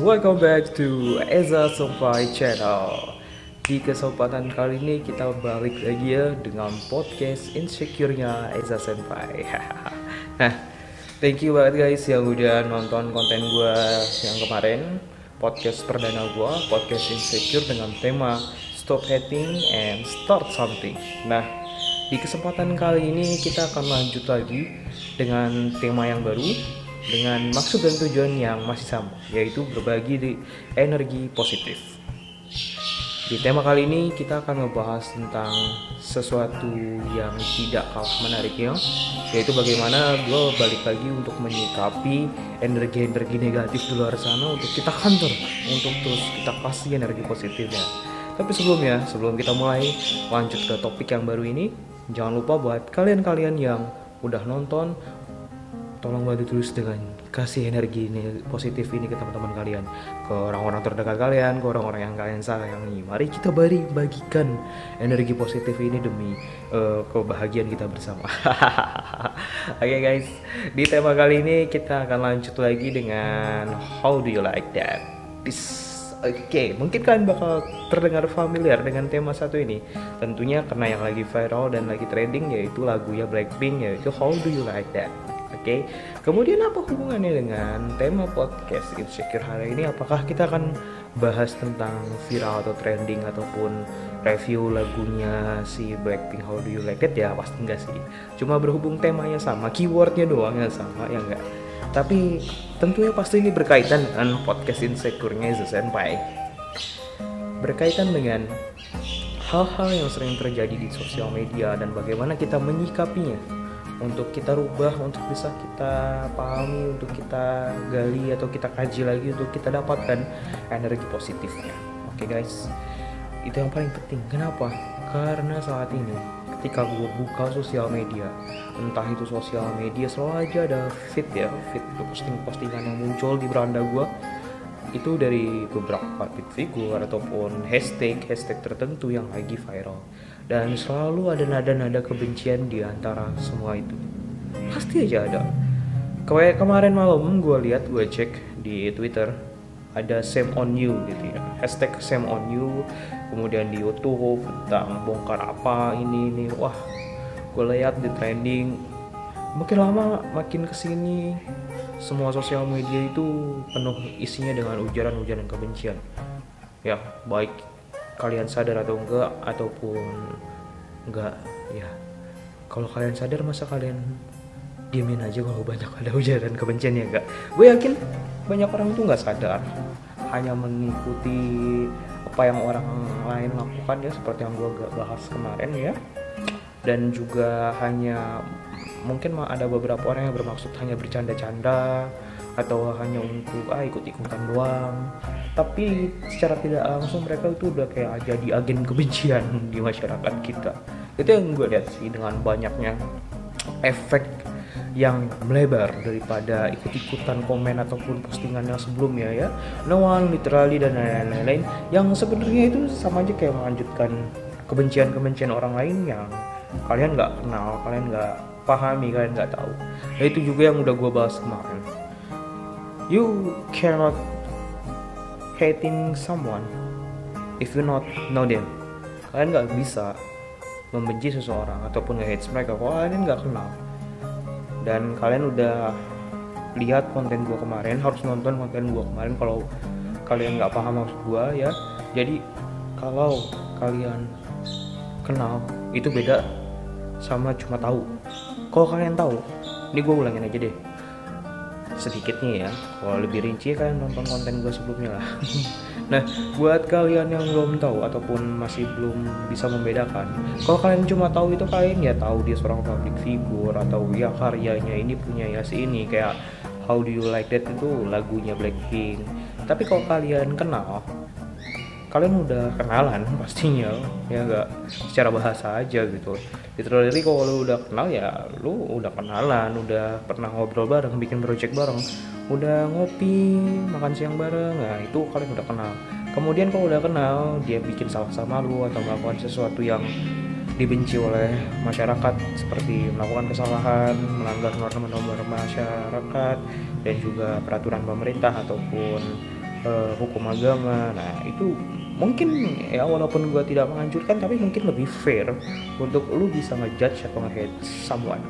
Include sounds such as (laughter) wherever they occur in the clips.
Welcome back to Eza Senpai Channel. Di kesempatan kali ini kita balik lagi ya dengan podcast insecure-nya Eza Senpai. (laughs) nah, thank you banget guys yang udah nonton konten gue yang kemarin podcast perdana gue, podcast insecure dengan tema Stop Hating and Start Something. Nah, di kesempatan kali ini kita akan lanjut lagi dengan tema yang baru dengan maksud dan tujuan yang masih sama, yaitu berbagi di energi positif. Di tema kali ini kita akan membahas tentang sesuatu yang tidak kalah menariknya, yaitu bagaimana gue balik lagi untuk menyikapi energi-energi negatif di luar sana untuk kita kantor, untuk terus kita kasih energi positifnya. Tapi sebelumnya, sebelum kita mulai lanjut ke topik yang baru ini, jangan lupa buat kalian-kalian yang udah nonton tolong bantu terus dengan kasih energi ini positif ini ke teman-teman kalian. Ke orang-orang terdekat kalian ke orang-orang yang kalian sayangi. Mari kita beri bagikan energi positif ini demi uh, kebahagiaan kita bersama. (laughs) Oke okay, guys. Di tema kali ini kita akan lanjut lagi dengan how do you like that? This. Oke, okay, mungkin kalian bakal terdengar familiar dengan tema satu ini. Tentunya karena yang lagi viral dan lagi trending yaitu lagunya Blackpink yaitu How Do You Like That. Okay? kemudian apa hubungannya dengan tema podcast Insecure hari ini? Apakah kita akan bahas tentang viral atau trending ataupun review lagunya si Blackpink How Do You Like It? Ya pasti enggak sih. Cuma berhubung temanya sama, keywordnya doang yang sama, ya enggak. Tapi tentunya pasti ini berkaitan dengan podcast Insecure-nya Senpai. Berkaitan dengan hal-hal yang sering terjadi di sosial media dan bagaimana kita menyikapinya untuk kita rubah untuk bisa kita pahami untuk kita gali atau kita kaji lagi untuk kita dapatkan energi positifnya. Oke okay, guys. Itu yang paling penting. Kenapa? Karena saat ini ketika gue buka sosial media entah itu sosial media selalu aja ada feed ya feed posting-postingan yang muncul di beranda gue itu dari beberapa public figure ataupun hashtag hashtag tertentu yang lagi viral dan selalu ada nada-nada kebencian di antara semua itu. Pasti aja ada. Kayak kemarin malam gue lihat gue cek di twitter ada same on you gitu ya. Hashtag same on you kemudian di youtube tentang bongkar apa ini ini. Wah gue lihat di trending. Makin lama makin ke sini semua sosial media itu penuh isinya dengan ujaran-ujaran kebencian. Ya baik kalian sadar atau enggak ataupun enggak ya. Kalau kalian sadar masa kalian diemin aja kalau banyak ada ujaran kebencian ya enggak? Gue yakin banyak orang itu nggak sadar. Hanya mengikuti apa yang orang lain lakukan ya seperti yang gue bahas kemarin ya. Dan juga hanya mungkin ada beberapa orang yang bermaksud hanya bercanda-canda atau hanya untuk ah ikut-ikutan doang. Tapi secara tidak langsung mereka itu udah kayak jadi agen kebencian di masyarakat kita. Itu yang gue lihat sih dengan banyaknya efek yang melebar daripada ikut-ikutan komen ataupun postingan yang sebelumnya ya. No one literally dan lain-lain yang sebenarnya itu sama aja kayak melanjutkan kebencian-kebencian orang lain yang kalian nggak kenal kalian nggak pahami kalian nggak tahu. Nah itu juga yang udah gue bahas kemarin you cannot hating someone if you not know them. Kalian nggak bisa membenci seseorang ataupun nge-hate mereka kalau kalian nggak kenal. Dan kalian udah lihat konten gue kemarin harus nonton konten gue kemarin kalau kalian nggak paham maksud gue ya. Jadi kalau kalian kenal itu beda sama cuma tahu. Kalau kalian tahu ini gue ulangin aja deh sedikitnya ya. Kalau lebih rinci kalian nonton konten gue sebelumnya lah. (laughs) Nah buat kalian yang belum tahu ataupun masih belum bisa membedakan kalau kalian cuma tahu itu kalian ya tahu dia seorang public figure atau ya karyanya ini punya ya si ini. Kayak How Do You Like That? Itu lagunya Blackpink. Tapi kalau kalian kenal kalian udah kenalan (laughs) pastinya ya enggak secara bahasa aja gitu. Literally kalau lu udah kenal ya lu udah kenalan udah pernah ngobrol bareng bikin project bareng udah ngopi makan siang bareng nah itu kalian udah kenal. Kemudian kalau udah kenal dia bikin salah sama lu atau melakukan sesuatu yang dibenci oleh masyarakat seperti melakukan kesalahan, melanggar norma-norma masyarakat dan juga peraturan pemerintah ataupun uh, hukum agama. Nah, itu mungkin ya walaupun gue tidak menganjurkan tapi mungkin lebih fair untuk lu bisa ngejudge atau nge-hate someone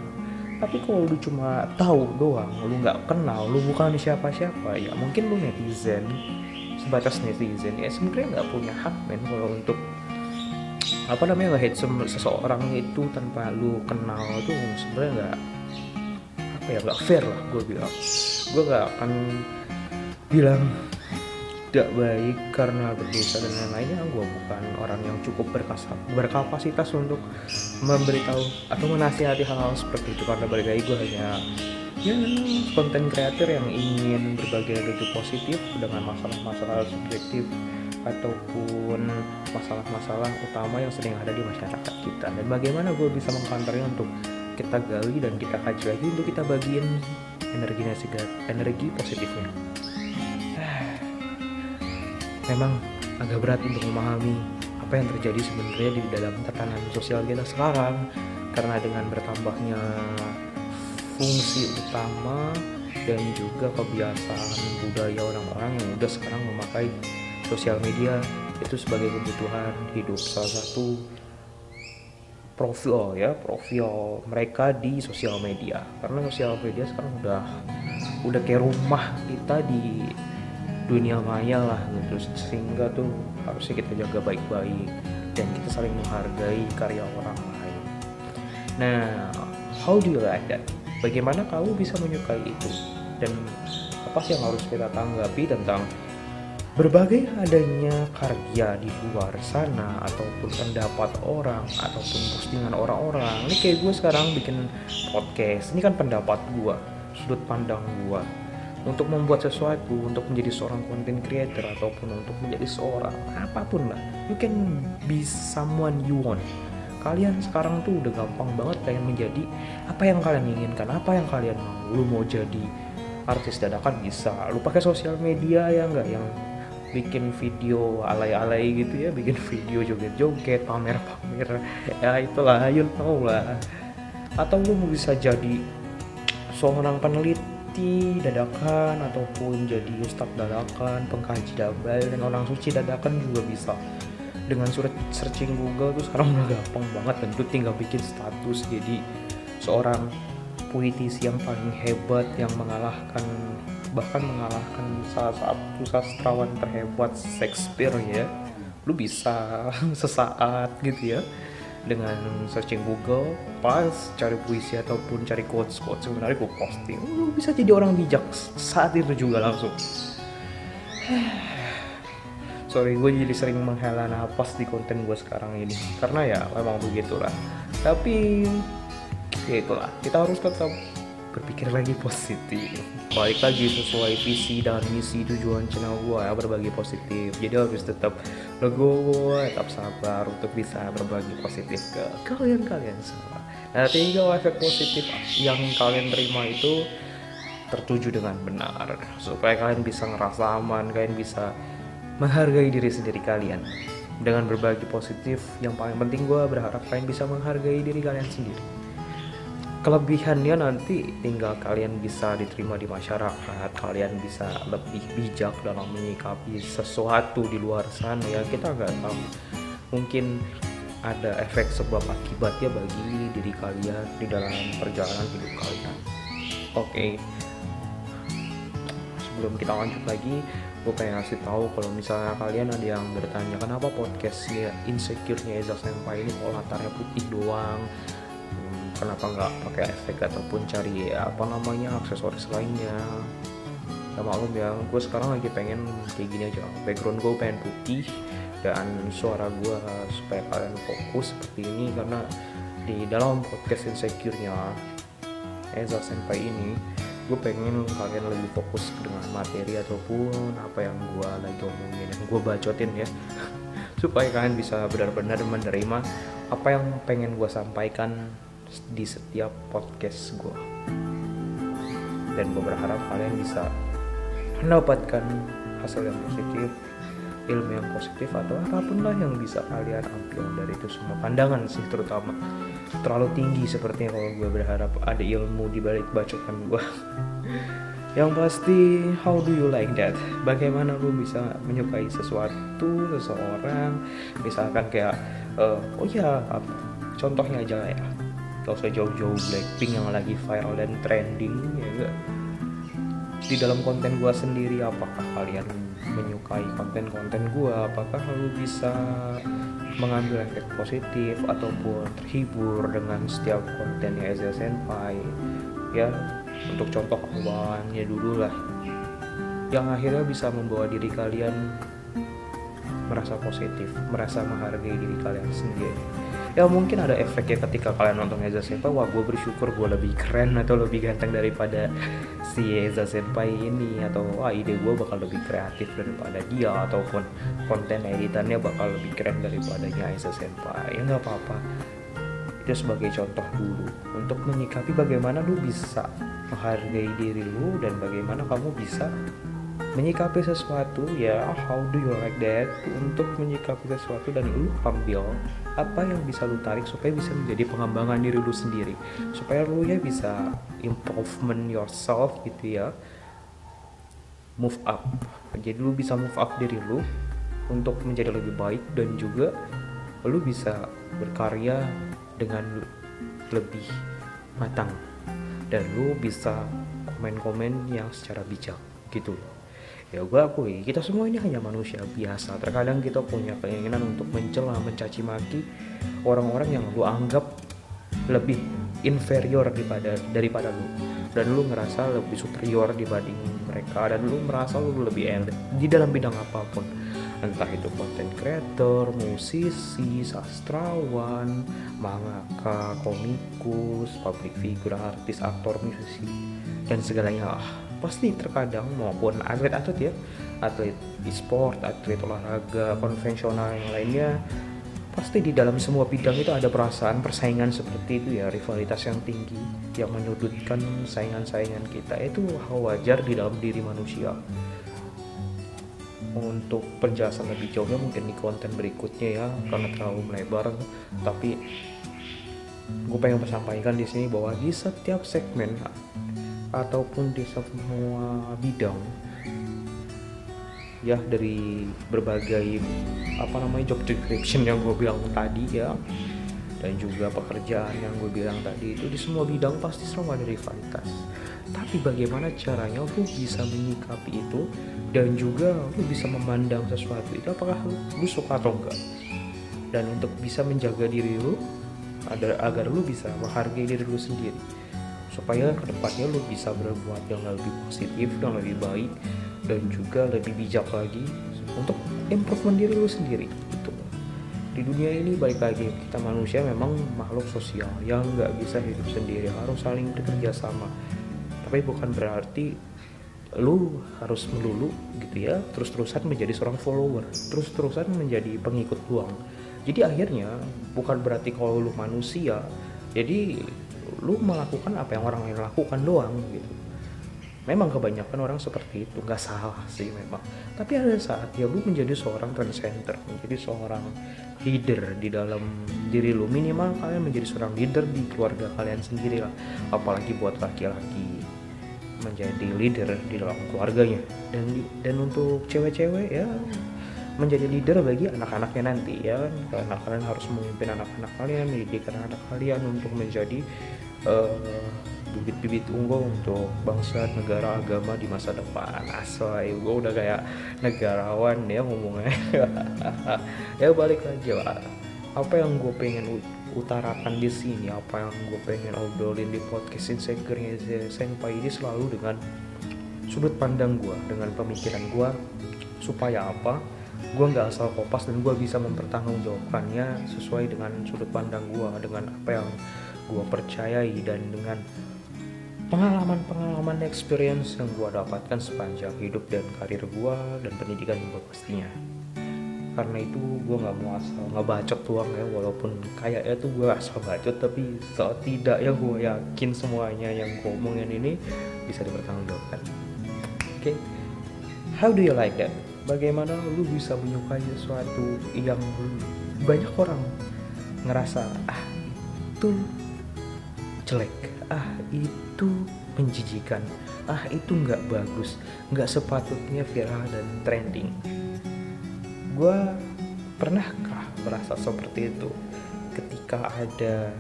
tapi kalau lu cuma tahu doang lu nggak kenal lu bukan siapa-siapa ya mungkin lu netizen sebatas netizen ya sebenarnya nggak punya hak men kalau untuk apa namanya nge-hate seseorang itu tanpa lu kenal itu sebenarnya nggak apa ya nggak fair lah gue bilang gue nggak akan bilang tidak baik karena berdosa dan lain-lainnya gue bukan orang yang cukup berkapasitas untuk memberitahu atau menasihati hal-hal seperti itu. Karena balik lagi gue hanya ya konten kreator yang ingin berbagi energi positif dengan masalah-masalah subjektif ataupun masalah-masalah utama yang sering ada di masyarakat kita. Dan bagaimana gue bisa mengkantornya untuk kita gali dan kita kaji lagi untuk kita bagiin energi energi positifnya memang agak berat untuk memahami apa yang terjadi sebenarnya di dalam tatanan sosial kita sekarang. Karena dengan bertambahnya fungsi utama dan juga kebiasaan budaya orang-orang yang udah sekarang memakai sosial media itu sebagai kebutuhan hidup salah satu profil ya profil mereka di sosial media. Karena sosial media sekarang udah udah kayak rumah kita di dunia maya lah gitu. Sehingga tuh harusnya kita jaga baik-baik dan kita saling menghargai karya orang lain. Nah how do you like that? Bagaimana kamu bisa menyukai itu? Dan apa sih yang harus kita tanggapi tentang berbagai adanya karya di luar sana ataupun pendapat orang ataupun postingan orang-orang? Ini kayak gue sekarang bikin podcast. Ini kan pendapat gue sudut pandang gue untuk membuat sesuatu untuk menjadi seorang content creator ataupun untuk menjadi seorang apa pun lah. You can be someone you want. Kalian sekarang tuh udah gampang banget pengen menjadi apa yang kalian inginkan apa yang kalian mau. Lu mau jadi artis dadakan bisa. Lu pakai sosial media ya enggak yang bikin video alay-alay gitu ya bikin (laughs) video joget-joget pamer-pamer. Ya itulah you know lah. Atau lu bisa jadi seorang peneliti peneliti dadakan ataupun jadi ustadz dadakan pengkaji dabal dan orang suci dadakan juga bisa. Dengan surat searching Google tuh sekarang udah gampang banget dan tuh tinggal bikin status jadi seorang puitisi yang paling hebat yang mengalahkan bahkan mengalahkan salah satu sastrawan terhebat Shakespeare ya. Lu bisa (laughs) sesaat gitu ya dengan searching Google pas cari puisi ataupun cari quotes quotes sebenarnya gue posting. Lu bisa jadi orang bijak saat itu juga langsung. (sighs) Sorry gue jadi sering menghela nafas di konten gue sekarang ini. Karena ya memang begitulah. Tapi ya itulah. Kita harus tetap berpikir lagi positif. Balik lagi sesuai visi dan misi tujuan channel gue ya berbagi positif. Jadi harus tetap legowo tetap sabar untuk bisa berbagi positif ke kalian-kalian semua. Nah tinggal efek positif yang kalian terima itu tertuju dengan benar supaya kalian bisa ngerasa aman kalian bisa menghargai diri sendiri kalian. Dengan berbagi positif yang paling penting gue berharap kalian bisa menghargai diri kalian sendiri kelebihannya nanti tinggal kalian bisa diterima di masyarakat kalian bisa lebih bijak dalam menyikapi sesuatu di luar sana ya kita nggak tahu. Mungkin ada efek sebab akibatnya bagi diri kalian di dalam perjalanan hidup kalian. Oke. Okay. sebelum kita lanjut lagi gue pengen ngasih tahu kalau misalnya kalian ada yang bertanya kenapa podcastnya insecure-nya Eza Senpai ini kok latarnya putih doang kenapa nggak pakai efek ataupun cari apa namanya aksesoris lainnya? Ya maklum ya gue sekarang lagi pengen kayak gini aja. Background gue pengen putih dan suara gue supaya kalian fokus seperti ini karena di dalam podcast insecure-nya Eza Senpai ini gue pengen kalian lebih fokus dengan materi ataupun apa yang gue lagi omongin yang gue bacotin ya. (laughs) Supaya kalian bisa benar-benar menerima apa yang pengen gue sampaikan di setiap podcast gue dan gue berharap kalian bisa mendapatkan hasil yang positif ilmu yang positif atau apa pun lah yang bisa kalian ambil dari itu semua. Pandangan sih terutama. Terlalu tinggi sepertinya kalau gue berharap. Ada ilmu di balik bacotan gue (laughs) yang pasti how do you like that? Bagaimana lu bisa menyukai sesuatu seseorang? Misalkan kayak uh, oh ya contohnya aja ya gak usah jauh-jauh Blackpink yang lagi viral dan trending ya gak di dalam konten gua sendiri apakah kalian menyukai konten-konten gua? Apakah lu bisa mengambil efek positif ataupun terhibur dengan setiap kontennya Ezra Senpai? Ya untuk contoh awalnya dulu lah. Yang akhirnya bisa membawa diri kalian merasa positif, merasa menghargai diri kalian sendiri. Ya mungkin ada efeknya ketika kalian nonton Eza Senpai, wah gue bersyukur gue lebih keren atau lebih ganteng daripada si Eza Senpai ini atau wah ide gue bakal lebih kreatif daripada dia ataupun konten editannya bakal lebih keren daripada Eza Senpai. Ya nggak apa-apa itu sebagai contoh dulu untuk menyikapi bagaimana lu bisa menghargai diri lu dan bagaimana kamu bisa menyikapi sesuatu ya how do you like that? Untuk menyikapi sesuatu dan lu ambil apa yang bisa lu tarik supaya bisa menjadi pengembangan diri lu sendiri? Supaya lu ya bisa improvement yourself gitu ya. Move up. Jadi lu bisa move up diri lu untuk menjadi lebih baik dan juga lu bisa berkarya dengan lebih matang. Dan lu bisa komen-komen yang secara bijak gitu ya gue akui kita semua ini hanya manusia biasa. Terkadang kita punya keinginan untuk mencela mencaci maki orang-orang yang lu anggap lebih inferior daripada daripada lu. Dan lu ngerasa lebih superior dibanding mereka dan lu merasa lu lebih elit di dalam bidang apa pun. Entah itu content creator, musisi, sastrawan, mangaka, komikus, public figure, artis, aktor, musisi, dan segalanya lah. Pasti terkadang maupun atlet-atlet ya, atlet e-sport, atlet olahraga konvensional yang lainnya, pasti di dalam semua bidang itu ada perasaan persaingan seperti itu ya rivalitas yang tinggi yang menyudutkan saingan-saingan kita. Itu hal wajar di dalam diri manusia. Untuk penjelasan lebih jauhnya mungkin di konten berikutnya ya karena terlalu melebar. Tapi gue pengen sampaikan di sini bahwa di setiap segmen ataupun di semua bidang ya dari berbagai apa namanya job description yang gue bilang tadi ya dan juga pekerjaan yang gue bilang tadi itu di semua bidang pasti selalu ada rivalitas. Tapi bagaimana caranya lu bisa menyikapi itu dan juga lu bisa memandang sesuatu itu apakah lu, lu suka atau enggak? Dan untuk bisa menjaga diri lu agar, agar lu bisa menghargai diri lu sendiri supaya ke depannya lu bisa berbuat yang lebih positif yang lebih baik dan juga lebih bijak lagi untuk improvement diri lu sendiri itu di dunia ini baik lagi kita manusia memang makhluk sosial yang nggak bisa hidup sendiri harus saling bekerja sama. Tapi bukan berarti lu harus melulu gitu ya terus-terusan menjadi seorang follower terus-terusan menjadi pengikut doang jadi akhirnya bukan berarti kalau lu manusia jadi lu melakukan apa yang orang lain lakukan doang gitu. Memang kebanyakan orang seperti itu nggak salah sih memang. Tapi ada saat ya lu menjadi seorang transcender menjadi seorang leader di dalam diri lu. Minimal kalian menjadi seorang leader di keluarga kalian sendiri lah apalagi buat laki-laki menjadi leader di dalam keluarganya. Dan dan untuk cewek-cewek ya menjadi leader bagi anak-anaknya nanti ya karena kalian harus memimpin anak-anak kalian mendidik anak-anak kalian untuk menjadi uh, bibit-bibit unggul untuk bangsa, negara, agama di masa depan. Asal gue udah kayak negarawan ya ngomongnya. (laughs) ya balik lagi lah. Apa yang gue pengen utarakan di sini, apa yang gue pengen obrolin di podcast Insecure-nya Senpai ini selalu dengan sudut pandang gue, dengan pemikiran gue supaya apa? Gue nggak asal kopas dan gue bisa mempertanggungjawabkannya sesuai dengan sudut pandang gue, dengan apa yang gue percayai dan dengan pengalaman-pengalaman experience yang gue dapatkan sepanjang hidup dan karir gue dan pendidikan gue pastinya karena itu gue nggak mau asal ngebacot doang ya walaupun kayaknya tuh gue asal bacot tapi saat tidak ya gue yakin semuanya yang gue omongin ini bisa dipertanggungjawabkan oke okay. how do you like that bagaimana lu bisa menyukai sesuatu yang banyak orang ngerasa ah itu jelek. Ah itu menjijikan. Ah itu nggak bagus. Nggak sepatutnya viral dan trending. Gue pernahkah merasa seperti itu ketika ada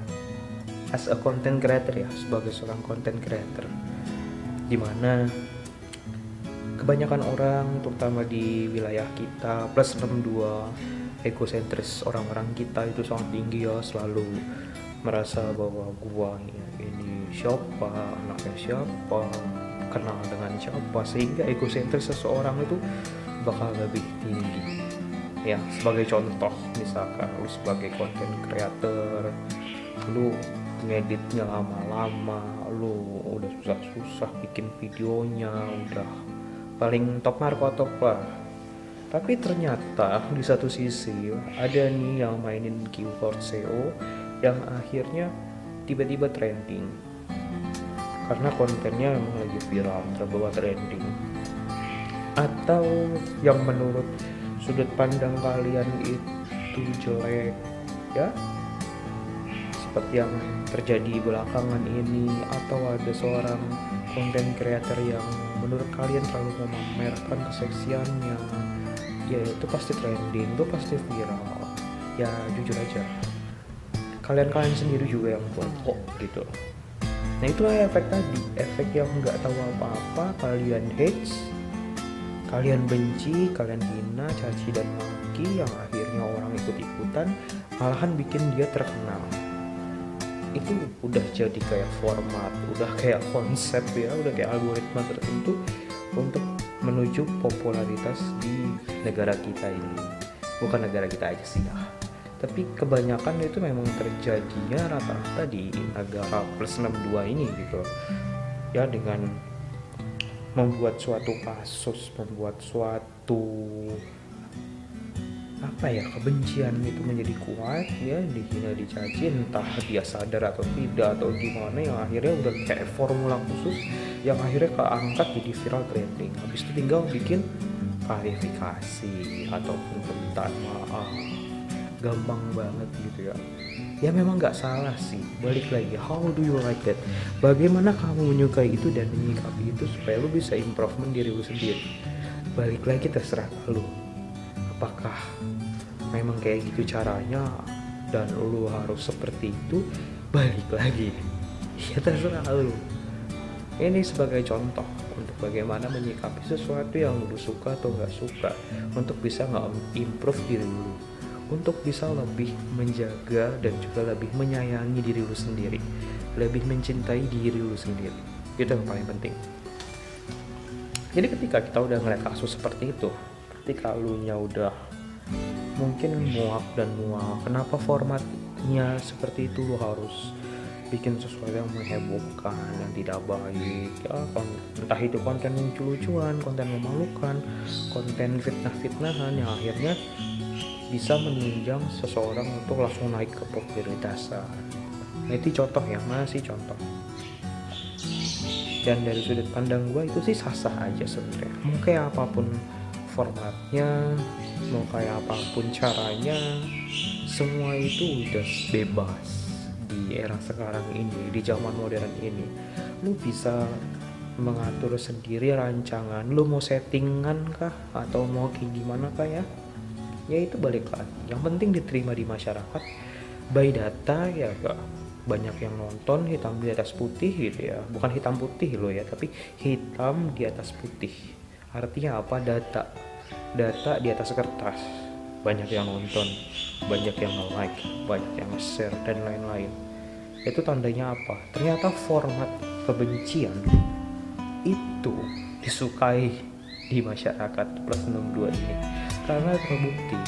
as a content creator ya sebagai seorang content creator? Di mana kebanyakan orang terutama di wilayah kita plus 62 egosentris orang-orang kita itu sangat tinggi ya selalu merasa bahwa gua ini siapa anaknya siapa kenal dengan siapa sehingga egosentris seseorang itu bakal lebih tinggi. Ya sebagai contoh misalkan lu sebagai content creator lu ngeditnya lama-lama lu udah susah-susah bikin videonya udah paling top marko top lah. Tapi ternyata di satu sisi ada nih yang mainin keyword SEO yang akhirnya tiba-tiba trending. Karena kontennya memang lagi viral terbawa trending. Atau yang menurut sudut pandang kalian itu jelek ya? Seperti yang terjadi belakangan ini atau ada seorang konten creator yang menurut kalian terlalu memamerkan keseksiannya ya itu pasti trending itu pasti viral. Ya jujur aja kalian-kalian sendiri juga yang buat kok gitu. Nah itulah efek tadi efek yang nggak tahu apa-apa kalian hate kalian benci kalian hina caci dan maki yang akhirnya orang ikut-ikutan malahan bikin dia terkenal. Itu udah jadi kayak format udah kayak konsep ya udah kayak algoritma tertentu untuk menuju popularitas di negara kita ini. Bukan negara kita aja sih ya tapi kebanyakan itu memang terjadinya rata-rata di negara plus 62 ini gitu. Ya dengan membuat suatu kasus membuat suatu apa ya kebencian itu menjadi kuat ya dihina dicaci entah dia sadar atau tidak atau gimana yang akhirnya udah kayak formula khusus yang akhirnya keangkat jadi viral trending. Habis itu tinggal bikin klarifikasi ataupun permintaan maaf gampang banget gitu ya. Ya memang nggak salah sih. Balik lagi how do you like that? Bagaimana kamu menyukai itu dan menyikapi itu supaya lu bisa improvement diri lu sendiri? Balik lagi terserah lu. Apakah memang kayak gitu caranya dan lu harus seperti itu? Balik lagi. Ya terserah lu. Ini sebagai contoh untuk bagaimana menyikapi sesuatu yang lu suka atau nggak suka untuk bisa nggak improve diri lu untuk bisa lebih menjaga dan juga lebih menyayangi diri lu sendiri. Lebih mencintai diri lu sendiri. Itu yang paling penting. Jadi ketika kita udah ngeliat kasus seperti itu ketika lu nya udah mungkin muak dan muak kenapa formatnya seperti itu? Lu harus bikin sesuatu yang menghebohkan yang tidak baik ya entah itu konten lucu-lucuan konten memalukan konten fitnah-fitnahan yang akhirnya bisa menunjang seseorang untuk langsung naik ke popularitasan nah itu contoh ya masih contoh? Dan dari sudut pandang gue itu sih sah-sah aja sebenarnya. Mau kayak apa pun formatnya mau kayak apa pun caranya semua itu udah bebas di era sekarang ini di zaman modern ini. Lu bisa mengatur sendiri rancangan lu mau settingan kah atau mau kayak gimana kah ya ya itu balik lagi. Yang penting diterima di masyarakat. By data ya gak banyak yang nonton hitam di atas putih gitu ya. Bukan hitam putih loh ya tapi hitam di atas putih. Artinya apa? Data. Data di atas kertas. Banyak yang nonton. Banyak yang like banyak yang share dan lain-lain. Itu tandanya apa? Ternyata format kebencian itu disukai di masyarakat plus 62 ini karena terbukti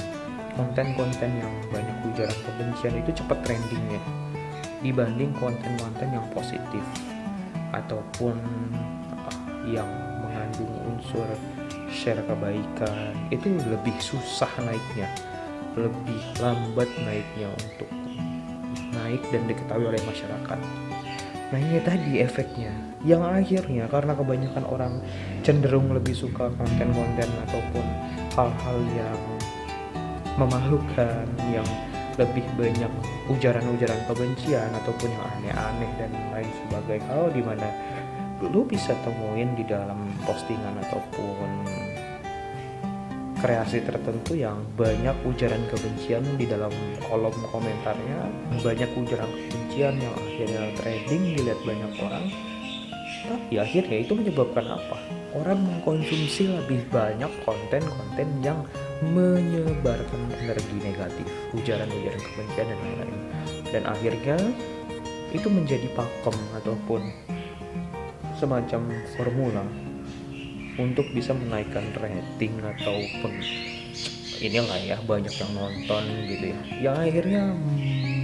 konten-konten yang banyak ujaran kebencian itu cepat trendingnya dibanding konten-konten yang positif ataupun yang mengandung unsur share kebaikan. Itu lebih susah naiknya lebih lambat naiknya untuk naik dan diketahui oleh masyarakat. Nah ini tadi efeknya. Yang akhirnya karena kebanyakan orang cenderung lebih suka konten-konten ataupun hal-hal yang memalukan yang lebih banyak ujaran-ujaran kebencian ataupun yang aneh-aneh dan lain sebagai hal di mana lu bisa temuin di dalam postingan ataupun kreasi tertentu yang banyak ujaran kebencian di dalam kolom komentarnya banyak ujaran kebencian yang akhirnya trading dilihat banyak orang tapi akhirnya itu menyebabkan apa orang mengkonsumsi lebih banyak konten-konten yang menyebarkan energi negatif ujaran-ujaran kebencian dan lain-lain. Dan akhirnya itu menjadi pakem ataupun semacam formula untuk bisa menaikkan rating ataupun inilah ya banyak yang nonton gitu ya. Yang akhirnya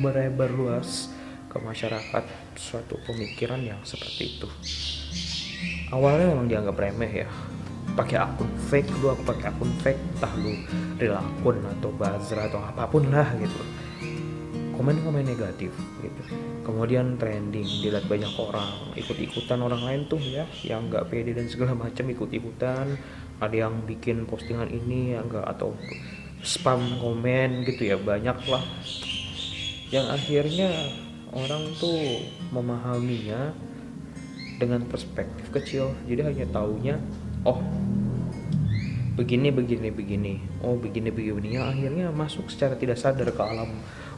merebar luas ke masyarakat suatu pemikiran yang seperti itu awalnya memang dianggap remeh ya. Pakai akun fake lu aku pakai akun fake entah lu real akun atau buzzer atau apa pun lah gitu. Komen-komen negatif gitu. Kemudian trending dilihat banyak orang ikut-ikutan orang lain tuh ya yang nggak pede dan segala macam ikut-ikutan. Ada yang bikin postingan ini ya enggak atau spam komen gitu ya banyak lah. Yang akhirnya orang tuh memahaminya dengan perspektif kecil. Jadi hanya taunya oh begini begini begini. Oh begini begini yang akhirnya masuk secara tidak sadar ke alam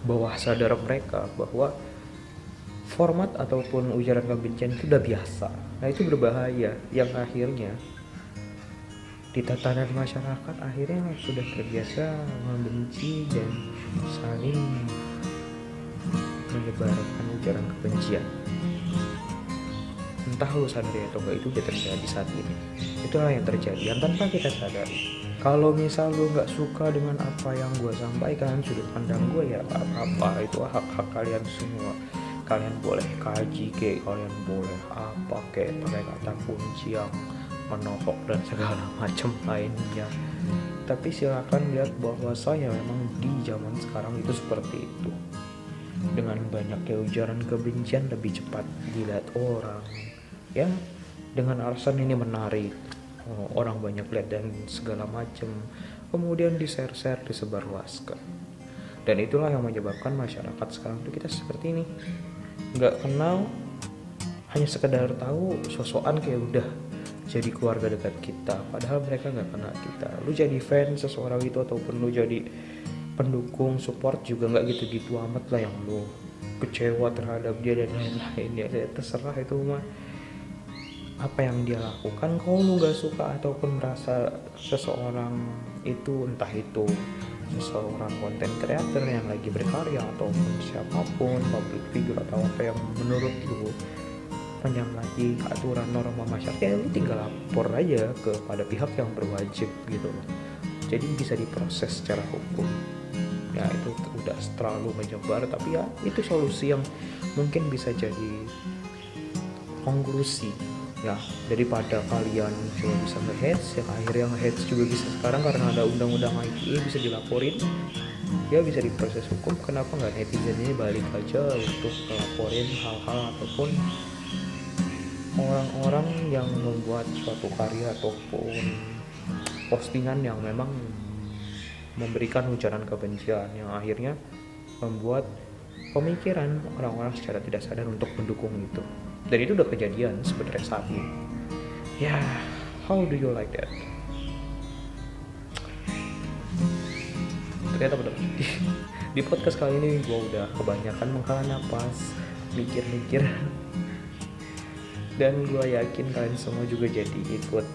bawah sadar mereka bahwa format ataupun ujaran kebencian itu udah biasa. Nah itu berbahaya. Yang akhirnya di tatanan masyarakat akhirnya sudah terbiasa membenci dan saling menyebarkan ujaran kebencian entah lu sadar ya atau enggak itu udah terjadi saat ini. Itulah yang terjadi. Yang tanpa kita sadari kalau misal lu nggak suka dengan apa yang gue sampaikan sudut pandang gue ya apa-apa. Itu hak-hak kalian semua. Kalian boleh kaji ke kalian boleh apa kayak pakai kata kunci yang menohok dan segala (laughs) macam lainnya. Tapi silakan lihat bahwa saya memang di zaman sekarang itu seperti itu. Dengan banyaknya ujaran kebencian lebih cepat dilihat orang ya dengan alasan ini menarik. Oh, orang banyak lihat dan segala macam. Kemudian di share share disebarluaskan. Dan itulah yang menyebabkan masyarakat sekarang itu kita seperti ini. Nggak kenal hanya sekedar tahu sosokan kayak udah jadi keluarga dekat kita padahal mereka nggak kenal kita. Lu jadi fans seseorang itu ataupun lu jadi pendukung support juga nggak gitu-gitu amat lah yang lu kecewa terhadap dia dan lain-lain. Ya terserah itu mah apa yang dia lakukan kalau lu gak suka ataupun merasa seseorang itu entah itu seseorang konten creator yang lagi berkarya ataupun siapa pun public figure atau apa yang menurut lu menyalahi aturan norma masyarakat ya lu tinggal lapor aja kepada pihak yang berwajib gitu loh. Jadi bisa diproses secara hukum. Ya itu udah terlalu menyebar tapi ya itu solusi yang mungkin bisa jadi konklusi ya daripada kalian cuma bisa nge-heads yang akhirnya nge-heads juga bisa. Sekarang karena ada undang-undang ITE bisa dilaporin. Ya bisa diproses hukum. Kenapa nggak netizen ini balik aja untuk melaporin hal-hal ataupun orang-orang yang membuat suatu karya ataupun postingan yang memang memberikan ujaran kebencian yang akhirnya membuat pemikiran orang-orang secara tidak sadar untuk mendukung itu dan itu udah kejadian sebenarnya ini. Ya how do you like that? Ternyata benar. Di, (laughs) di podcast kali ini gue udah kebanyakan menghela nafas mikir-mikir. Dan gue yakin kalian semua juga jadi ikut.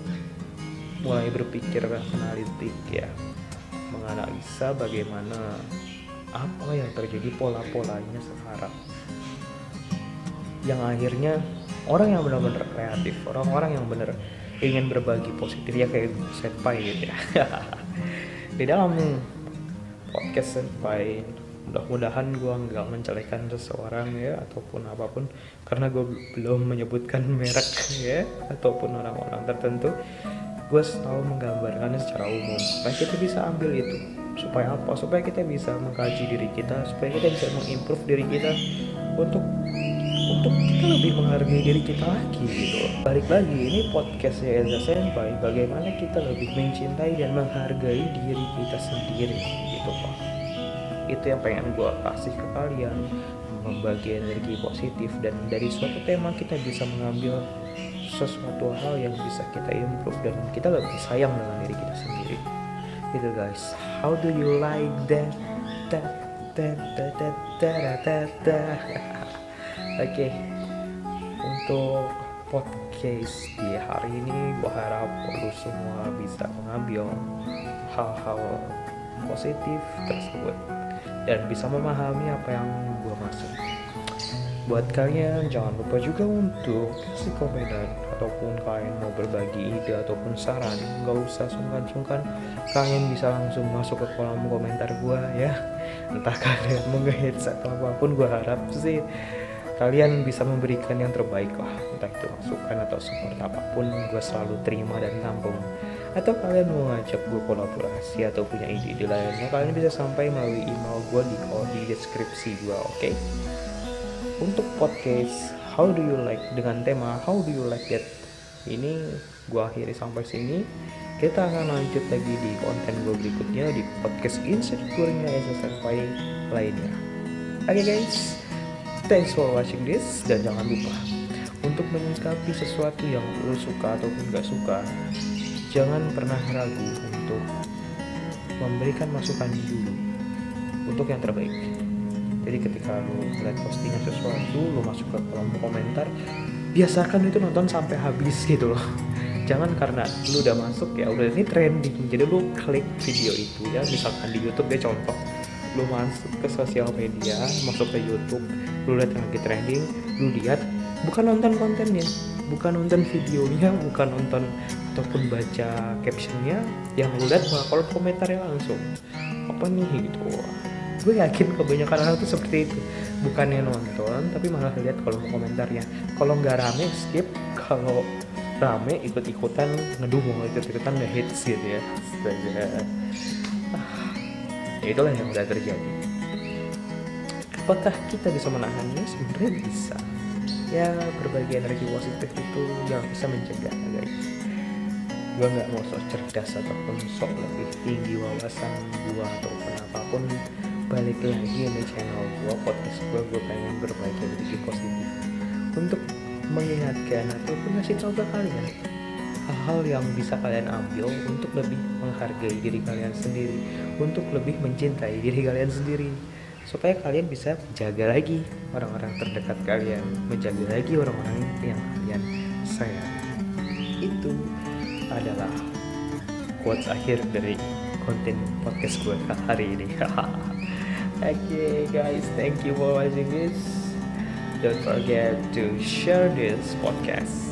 Mulai berpikir analitik ya. Menganalisa bagaimana apa yang terjadi pola-polanya sekarang yang akhirnya orang yang benar-benar kreatif orang-orang yang benar ingin berbagi positif ya kayak senpai gitu ya. (laughs) Di dalam podcast senpai mudah-mudahan gue nggak mencelehkan seseorang ya ataupun apa pun karena gue belum menyebutkan (laughs) merek ya ataupun orang-orang tertentu. Gue selalu menggambarkannya secara umum supaya kita bisa ambil itu. Supaya apa? Supaya kita bisa mengkaji diri kita supaya kita bisa mengimprove diri kita untuk untuk kita lebih menghargai diri kita lagi gitu. Balik lagi ini podcastnya Elza Senpai. Bagaimana kita lebih mencintai dan menghargai diri kita sendiri gitu pak? Itu yang pengen gue kasih ke kalian. Membagi energi positif dan dari suatu tema kita bisa mengambil sesuatu hal yang bisa kita improve dan kita lebih sayang dengan diri kita sendiri. Gitu guys. How do you like that? That that that that that that, that. (laughs) oke. Okay. untuk podcast di hari ini gue harap lu semua bisa mengambil hal-hal positif tersebut dan bisa memahami apa yang gue maksud. Buat kalian jangan lupa juga untuk kasih komentar ataupun kalian mau berbagi ide ataupun saran. Nggak usah sungkan-sungkan. Kalian bisa langsung masuk ke kolom komentar gue ya. Entah kalian mau atau apa pun gue harap sih kalian bisa memberikan yang terbaik lah entah itu masukan atau support apa pun gue selalu terima dan tampung atau kalian mau ngajak gue kolaborasi atau punya ide-ide lainnya kalian bisa sampai melalui email gue di di deskripsi gue oke? Okay? untuk podcast how do you like? Dengan tema how do you like that ini gue akhiri sampai sini. Kita akan lanjut lagi di konten gue berikutnya di podcast insecure-nya SSFI lainnya. Oke okay guys thanks for watching this dan jangan lupa untuk menyikapi sesuatu yang lo suka ataupun gak suka jangan pernah ragu untuk memberikan masukan dulu untuk yang terbaik. Jadi ketika lu melihat postingan sesuatu lu masuk ke kolom komentar biasakan itu nonton sampai habis gitu loh. (laughs) Jangan karena lu udah masuk ya udah ini trending. Jadi lu klik video itu ya misalkan di YouTube ya contoh lu masuk ke sosial media masuk ke YouTube lu lihat yang lagi trending lu lihat bukan nonton kontennya bukan nonton videonya bukan nonton ataupun baca captionnya yang lu lihat malah kolom komentarnya langsung apa nih? gitu. Gue yakin kebanyakan orang tuh seperti itu. Bukannya nonton tapi malah lihat kolom komentarnya. Kalau nggak rame skip. Kalau rame ikut-ikutan ngedukung ikut-ikutan nge hits gitu ya ya itulah yang udah terjadi. Apakah kita bisa menahannya? Sebenarnya bisa. Ya berbagi energi positif itu yang bisa menjaga guys. Gue nggak mau sok cerdas ataupun sok lebih tinggi wawasan gue ataupun apa pun. Balik lagi di channel gue podcast gue gue pengen berbagi energi positif. Untuk mengingatkan ataupun ngasih tahu ke kalian hal-hal yang bisa kalian ambil untuk lebih menghargai diri kalian sendiri untuk lebih mencintai diri kalian sendiri supaya kalian bisa menjaga lagi orang-orang terdekat kalian menjaga lagi orang-orang yang kalian sayang itu adalah quotes akhir dari konten podcast gue hari ini (laughs) Oke okay, guys, thank you for watching this. Don't forget to share this podcast.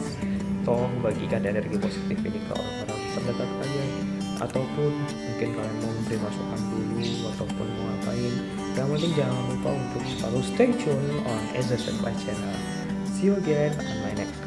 Tolong bagikan energi positif ini ke orang-orang terdekat kalian. Ataupun mungkin kalian mau memberi masukan dulu ataupun mau ngapain. Yang penting jangan lupa untuk selalu stay tune on SSNY channel. See you again on my next